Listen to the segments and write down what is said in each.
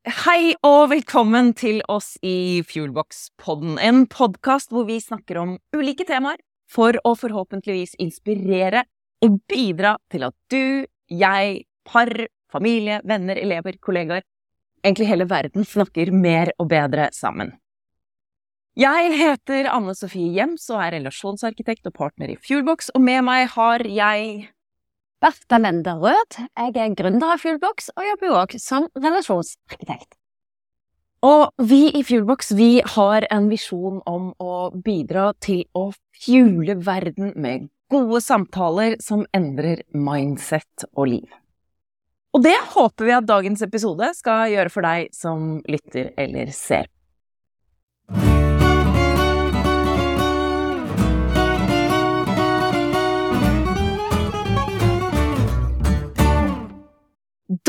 Hei og velkommen til oss i Fuelbox-podden, en podkast hvor vi snakker om ulike temaer for å forhåpentligvis inspirere og bidra til at du, jeg, par, familie, venner, elever, kollegaer, egentlig hele verden snakker mer og bedre sammen. Jeg heter Anne Sofie Jems og er relasjonsarkitekt og partner i Fuelbox, og med meg har jeg Bertha Lende Rød. Jeg er gründer av Fuelbox og jobber også som relasjonsarkitekt. Og vi i Fuelbox vi har en visjon om å bidra til å fuele verden med gode samtaler som endrer mindset og liv. Og det håper vi at dagens episode skal gjøre for deg som lytter eller ser.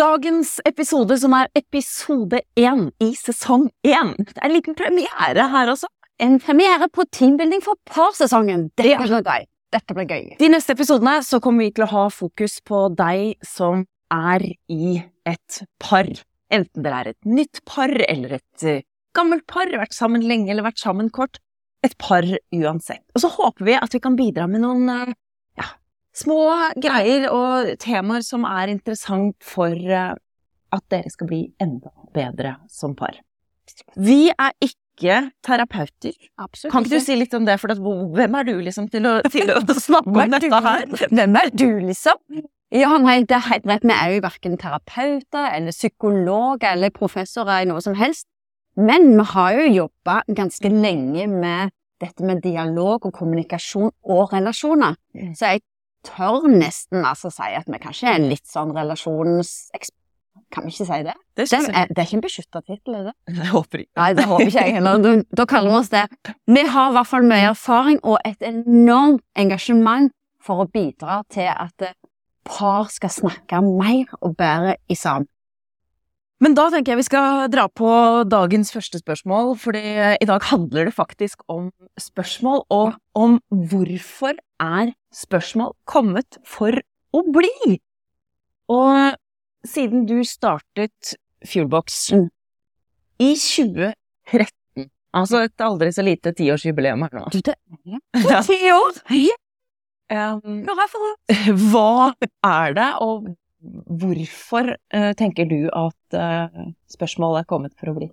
Dagens episode, som er episode én i sesong én. Det er en liten premiere her også. En premiere på teambuilding for parsesongen. Dette blir gøy. Dette blir gøy. De neste episodene så kommer vi til å ha fokus på deg som er i et par. Enten dere er et nytt par eller et uh, gammelt par, vært sammen lenge eller vært sammen kort. Et par uansett. Og så håper vi at vi kan bidra med noen uh, små greier og temaer som er interessant for eh, at dere skal bli enda bedre som par. Vi er ikke terapeuter. Absolutt Kan ikke du si litt om det? For at, hvem er du liksom til å, til å snakke om dette her? Hvem er du, liksom? Ja, nei, det er helt rett. Vi er jo verken terapeuter eller psykologer eller professorer i noe som helst. Men vi har jo jobba ganske lenge med dette med dialog og kommunikasjon og relasjoner. Så jeg tør nesten altså si at vi kanskje er litt sånn relasjonsekspert. Kan vi ikke si det? Det Det er, det er ikke en beskytta tittel, er det? Det håper ikke. Nei, det håper ikke jeg heller. Da, da kaller vi oss det. Vi har i hvert fall mye erfaring og et enormt engasjement for å bidra til at eh, par skal snakke mer og bedre i sammen. Men da tenker jeg vi skal dra på dagens første spørsmål, fordi i dag handler det faktisk om spørsmål, og om hvorfor er spørsmål kommet for å bli? Og siden du startet Fuelbox Mm. i 2013, altså et aldri så lite tiårsjubileum her nå Du, det er ti år! Um, Hva er det, og hvorfor uh, tenker du at uh, spørsmålet er kommet for å bli?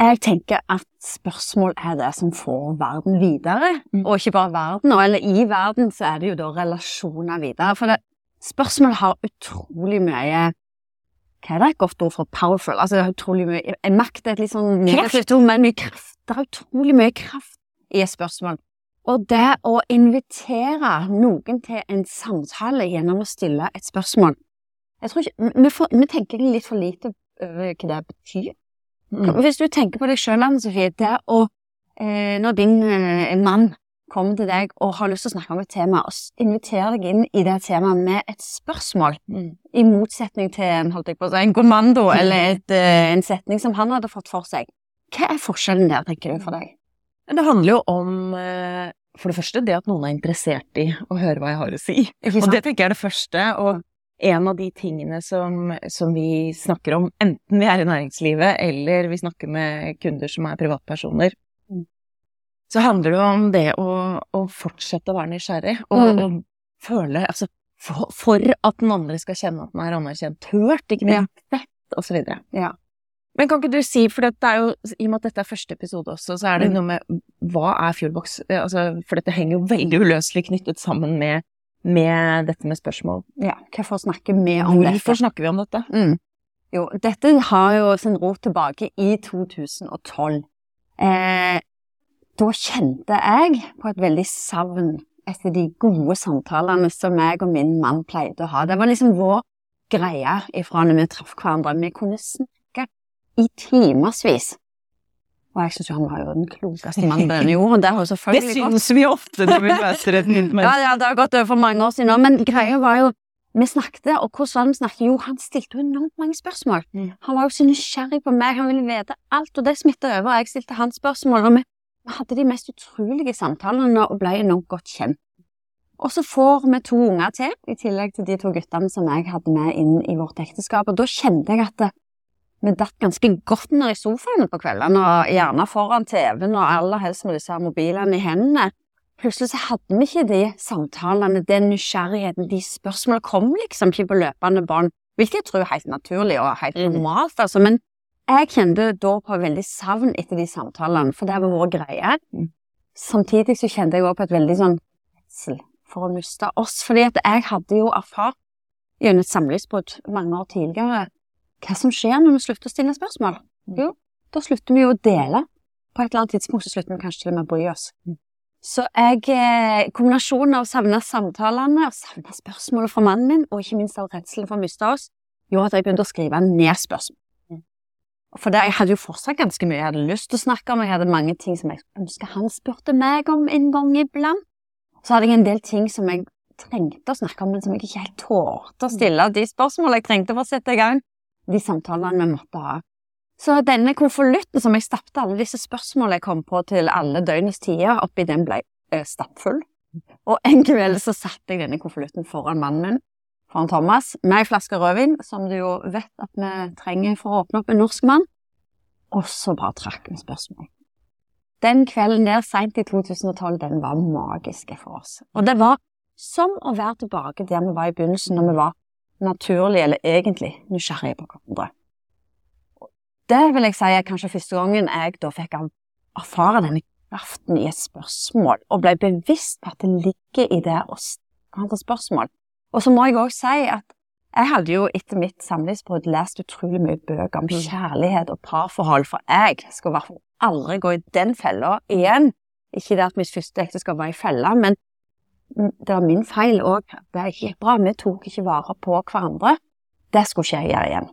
Jeg tenker at spørsmål er det som får verden videre. Mm. Og ikke bare verden, eller i verden så er det jo da relasjoner videre. For det, spørsmål har utrolig mye Hva er det et godt ord for powerful? Altså det har utrolig mye Makt er et litt sånn negativt ord, men mye kraft. Det er utrolig mye kraft i et spørsmål. Og det å invitere noen til en samtale gjennom å stille et spørsmål Jeg tror ikke, vi, får, vi tenker litt for lite over hva det betyr. Mm. Hvis du tenker på deg sjøl, Anne Sofie, det å eh, Når din eh, mann kommer til deg og har lyst til å snakke om et tema, og inviterer deg inn i det temaet med et spørsmål, Mm. i motsetning til en, holdt jeg på å si, en kommando eller et, eh, en setning som han hadde fått for seg. Hva er forskjellen der, tenker du, for deg? Det handler jo om, eh, for det første, det at noen er interessert i å høre hva jeg har å si. Og det tenker jeg er det første, og en av de tingene som, som vi snakker om, enten vi er i næringslivet eller vi snakker med kunder som er privatpersoner, Mm. så handler det om det å, å fortsette å være nysgjerrig, og, Mm. og føle Altså, for, for at den andre skal kjenne at den er anerkjent, hørt, ikke minst, sett, og så videre. Ja. Men kan ikke du si, for det er jo, i og med at dette er første episode også, så er det Mm. noe med hva er Fuelbox? Eh, Altså, for dette henger jo veldig uløselig knyttet sammen med, med dette med spørsmål. Ja, hvorfor snakker vi om dette? Hvorfor snakker vi om dette? Mm. Jo, dette har jo sin rot tilbake i 2012. Eh, da kjente jeg på et veldig savn etter de gode samtalene som jeg og min mann pleide å ha. Det var liksom vår greie ifra når vi traff hverandre. Vi kunne snakke i timevis. Og jeg syns jo han var jo den klokeste mannen på denne jorden. Det Det syns vi ofte når vi møter et nytt menneske. ja, det har gått over for mange år siden nå, men greia var jo Vi snakket, og hvordan vi snakket? Jo, han stilte jo enormt mange spørsmål. Mm. Han var jo så nysgjerrig på meg, han ville vite alt, og det smittet over, jeg stilte hans spørsmål, og vi, hadde de mest utrolige samtalene og ble enormt godt kjent. Og så får vi to unger til, i tillegg til de to guttene som jeg hadde med inn i vårt ekteskap, og da kjente jeg at vi datt ganske godt ned i sofaen på kveldene, og gjerne foran TV-en, og aller helst med disse mobilene i hendene. Plutselig så hadde vi ikke de samtalene, den nysgjerrigheten, de spørsmålene kom liksom ikke på løpende bånd, hvilket jeg tror er helt naturlig og helt Mm. normalt, altså, men jeg kjente da på veldig savn etter de samtalene, for det har vært greie. Mm. Samtidig så kjente jeg også på et veldig sånn redsel for å miste oss, fordi at jeg hadde jo erfart gjennom et samlivsbrudd mange år tidligere hva som skjer når vi slutter å stille spørsmål. Mm. Jo, da slutter vi jo å dele. På et eller annet tidspunkt så slutter vi kanskje til og med å bry oss. Mm. Så jeg, eh, kombinasjonen av å savne samtalene, og savne spørsmålet fra mannen min, og ikke minst av redselen for å miste oss, gjorde at jeg begynte å skrive ned spørsmål. Mm. For det, jeg hadde jo fortsatt ganske mye jeg hadde lyst til å snakke om, jeg hadde mange ting som jeg ønsket han spurte meg om en gang iblant. Så hadde jeg en del ting som jeg trengte å snakke om, men som jeg ikke helt tålte å stille de spørsmålene jeg trengte for å sette i gang de samtalene vi måtte ha. Så denne konvolutten som jeg stappet alle disse spørsmålene jeg kom på til alle døgnets tider, oppi den ble eh, stappfull. Og en kveld så satte jeg denne konvolutten foran mannen min, foran Thomas, med ei flaske rødvin, som du jo vet at vi trenger for å åpne opp en norsk mann, og så bare trakk vi spørsmål. Den kvelden der seint i 2012, den var magisk for oss. Og det var som å være tilbake der vi var i begynnelsen, når vi var naturlig, eller egentlig, nysgjerrige på hverandre. Det vil jeg si er kanskje første gangen jeg da fikk erfare denne kraften i et spørsmål, og ble bevisst på at det ligger i det å stille spørsmål. Og så må jeg også si at jeg hadde jo etter mitt samlivsbrudd lest utrolig mye bøker om kjærlighet og parforhold, for jeg skal i hvert fall aldri gå i den fella igjen. Ikke det at mitt første ekteskap var i fella, men det var min feil òg. Det gikk bra, vi tok ikke vare på hverandre. Det skulle ikke jeg gjøre igjen.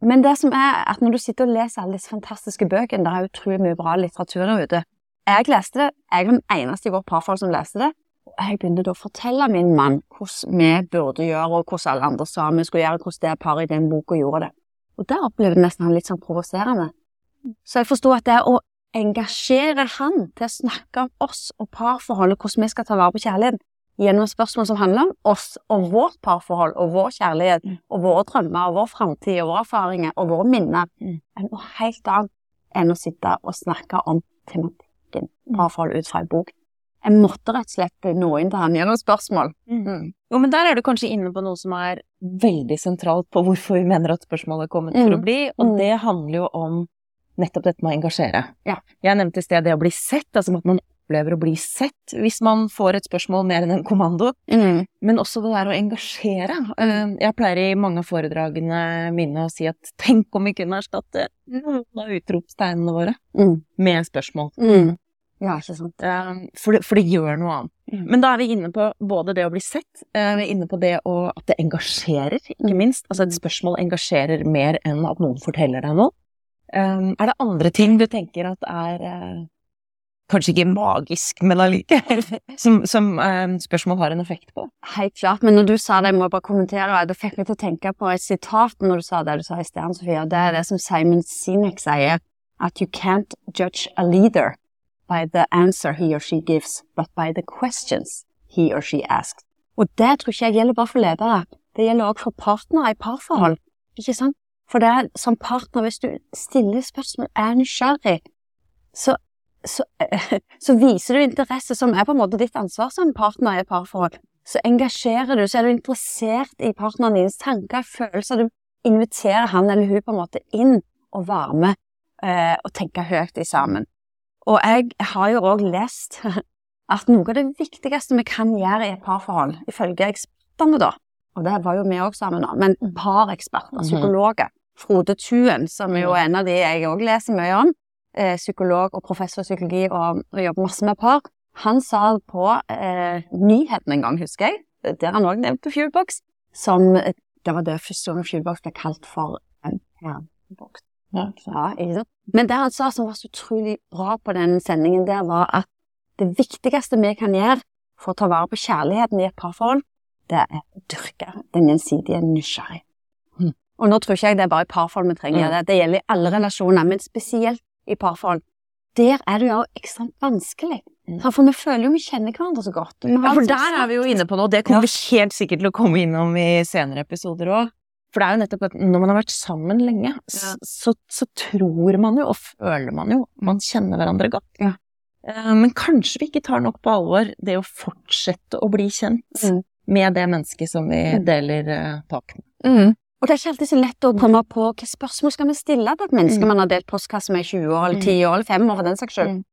Men det som er at når du sitter og leser alle disse fantastiske bøkene, det er utrolig mye bra litteratur der ute. Jeg leste det, jeg var den eneste i vårt parforhold som leste det, og jeg begynte da å fortelle min mann hvordan vi burde gjøre, og hvordan alle andre sa vi skulle gjøre, hvordan det paret i den boka gjorde det. Og der opplevde nesten han litt sånn provoserende. Så jeg forsto at det å engasjere han til å snakke om oss og parforholdet, hvordan vi skal ta vare på kjærligheten, gjennom spørsmål som handler om oss og vårt parforhold og vår kjærlighet Mm. og våre drømmer og vår framtid og våre erfaringer og våre minner, Mm. er noe helt annet enn å sitte og snakke om tematikken parforhold ut fra en bok. Jeg måtte rett og slett nå inn til han gjennom spørsmål. Mm. Jo, men der er du kanskje inne på noe som er veldig sentralt på hvorfor vi mener at spørsmålet er kommet for Mm. å bli, og Mm. det handler jo om nettopp dette med å engasjere. Ja. Jeg nevnte i sted det å bli sett, altså at man opplever å bli sett hvis man får et spørsmål mer enn en kommando, men også det der å engasjere. Eh, Jeg pleier i mange av foredragene mine å si at tenk om vi kunne erstatte noen av utropstegnene våre Mm. med spørsmål. Mm. Ja, ikke sant. Eh, For det, for det gjør noe annet. Mm. Men da er vi inne på både det å bli sett, eh, vi er inne på det å, at det engasjerer, ikke Mm. minst. Altså et spørsmål engasjerer mer enn at noen forteller deg noe. Eh, Er det andre ting du tenker at er eh, kanskje ikke magisk, men allikevel, som, som um, spørsmål har en effekt på? Helt klart, men når du sa det, jeg må bare kommentere, det fikk meg til å tenke på et sitat når du sa det du sa i sted, Sofie, det er det som Simon Sinek sier, at you can't judge a leader by the answer he or she gives, but by the questions he or she asks. Og det tror ikke jeg gjelder bare for ledere, det gjelder også for partnere i parforhold, ikke sant? For det er som partner, hvis du stiller spørsmål, er nysgjerrig, så, så, så viser du interesse som er på en måte ditt ansvar som partner i et parforhold. Så engasjerer du, så er du interessert i partneren dines tanker, følelser. Du inviterer han eller hun på en måte inn og være med eh, og tenke høyt i sammen. Og jeg har jo òg lest at noe av det viktigste vi kan gjøre i et parforhold, ifølge ekspertene da, og det var jo vi òg sammen, da, men pareksperter, Mhm. psykologer, Frode Tuen, som jo er en av de jeg òg leser mye om, eh, psykolog og professor i psykologi og, og jobber masse med par, han sa på eh, nyheten en gang, husker jeg, der han òg nevnte Fuelbox, som eh, det var det første gang Fuelbox ble kalt for en kjerneboks. Ja. Ja, ikke sant? Men det han sa som var så utrolig bra på den sendingen der, var at det viktigste vi kan gjøre for å ta vare på kjærligheten i et parforhold, det er å dyrke den gjensidige nysgjerrig. Og nå tror ikke jeg det er bare i parforhold vi trenger Mm. det, det gjelder i alle relasjoner, men spesielt i parforhold. Der er det jo ekstremt vanskelig, Mm. for vi føler jo vi kjenner hverandre så godt. Ja, for der er vi jo inne på noe, det kommer vi helt sikkert til å komme innom i senere episoder òg. For det er jo nettopp at når man har vært sammen lenge, Ja. så, så tror man jo, og føler man jo, man kjenner hverandre godt. Ja. Eh, Men kanskje vi ikke tar nok på alvor det å fortsette å bli kjent Mm. med det mennesket som vi Mm. deler eh, tak med. Mm. Og det er ikke alltid så lett å komme på hvilke spørsmål skal vi stille til et menneske Mm. man har delt postkasse med i 20 år, eller 10 år, eller 5 år for den saks skyld. Mm.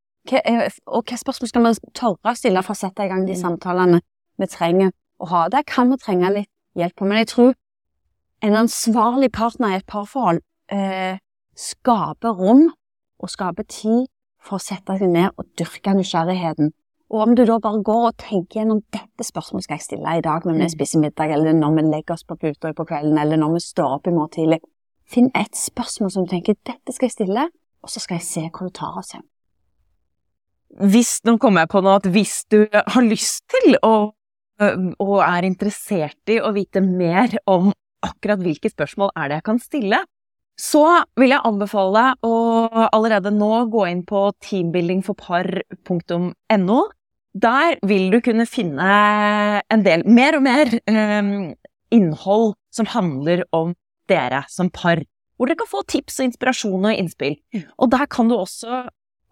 Og hvilke spørsmål skal vi tørre å stille for å sette i gang de Mm. samtalene vi trenger å ha? Der kan vi trenge litt hjelp på, men jeg tror en ansvarlig partner i et parforhold eh, skaper rom og skaper tid for å sette seg ned og dyrke nysgjerrigheten. Og om du da bare går og tenker gjennom dette spørsmålet skal jeg stille i dag når vi Mm. spiser middag, eller når vi legger oss på puta på kvelden, eller når vi står opp i morgen tidlig. Finn et spørsmål som du tenker dette skal jeg stille, og så skal jeg se hvor det tar oss hen. Hvis, nå kommer jeg på noe, at hvis du har lyst til øh, og er interessert i å vite mer om akkurat hvilke spørsmål er det jeg kan stille, så vil jeg anbefale å allerede nå gå inn på teambuildingforpar.no. Der vil du kunne finne en del, mer og mer, øh, innhold som handler om dere som par. Hvor dere kan få tips og inspirasjon og innspill. Og der kan du også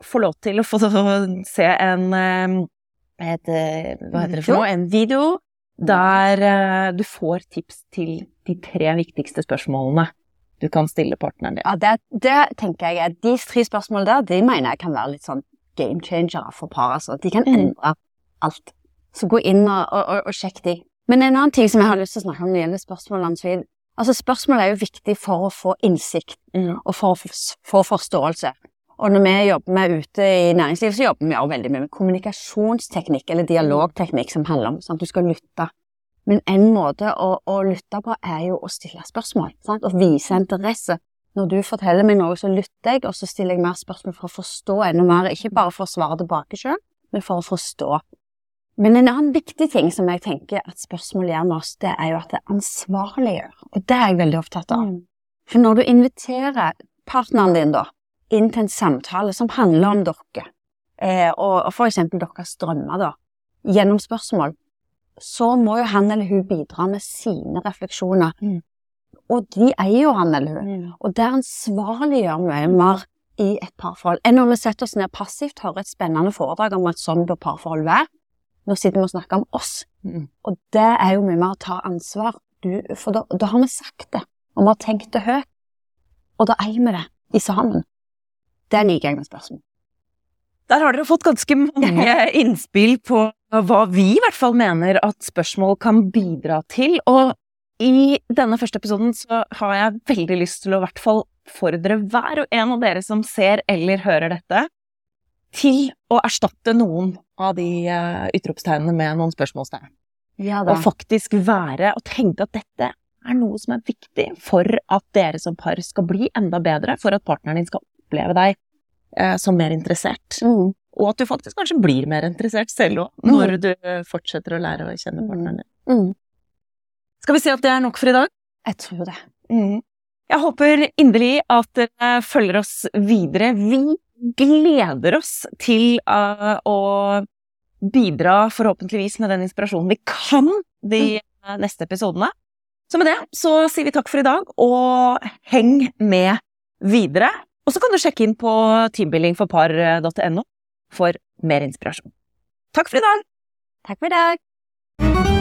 få lov til å få se en et, eh, Hva heter det for noe? En video der eh, du får tips til de tre viktigste spørsmålene du kan stille partneren din. Ja, det, det tenker jeg De tre spørsmålene der, de mener jeg kan være litt sånn game changere for par. Altså. De kan Mm. endre alt. Så gå inn og, og, og, sjekk de. Men en annen ting som jeg har lyst til å snakke om når det gjelder spørsmål, Ansvin Altså, spørsmål er jo viktig for å få innsikt Mm. og for å få- få forståelse. Og når vi jobber med ute i næringslivet, så jobber vi også veldig mye med kommunikasjonsteknikk eller dialogteknikk som handler om sånn at du skal lytte. Men en måte å, å lytte på er jo å stille spørsmål, sant? og vise interesse. Når du forteller meg noe, så lytter jeg, og så stiller jeg mer spørsmål for å forstå enda mer. Ikke bare for å svare tilbake sjøl, men for å forstå. Men en annen viktig ting som jeg tenker at spørsmål gjør med oss, det er jo at det ansvarliggjør. Og det er jeg veldig opptatt av. Mm. For når du inviterer partneren din da, inn til en samtale som handler om dere, eh, og, og for eksempel deres drømmer da, gjennom spørsmål, så må jo han eller hun bidra med sine refleksjoner. Mm. Og de eier jo han eller hun. Og det ansvarliggjør mye mer i et parforhold enn når vi setter oss ned passivt, hører et spennende foredrag om at sånn bør parforhold være. Nå sitter vi og snakker om oss, Mm. og det er jo mye mer å ta ansvar. Du, for da, da har vi sagt det, og vi har tenkt det høyt, og da eier vi det i sammen. Det liker jeg med spørsmål. Der har dere fått ganske mange innspill på hva vi i hvert fall mener at spørsmål kan bidra til. Og i denne første episoden så har jeg veldig lyst til å i hvert fall oppfordre hver og en av dere som ser eller hører dette, til å erstatte noen av de eh, utropstegnene med noen spørsmålstegn. Ja Og faktisk være og tenke at dette er noe som er viktig for at dere som par skal bli enda bedre, for at partneren din skal oppleve deg eh, som mer interessert. Mm. Og at du faktisk kanskje blir mer interessert selv òg, når du fortsetter å lære å kjenne partneren din. Mm. Skal vi si at det er nok for i dag? Jeg tror det. Jeg håper inderlig at dere følger oss videre. Vi gleder oss til uh, å bidra forhåpentligvis med den inspirasjonen vi kan de uh, neste episodene. Så med det så sier vi takk for i dag, og heng med videre. Og så kan du sjekke inn på teambuildingforpar.no for mer inspirasjon. Takk for i dag! Takk for i dag.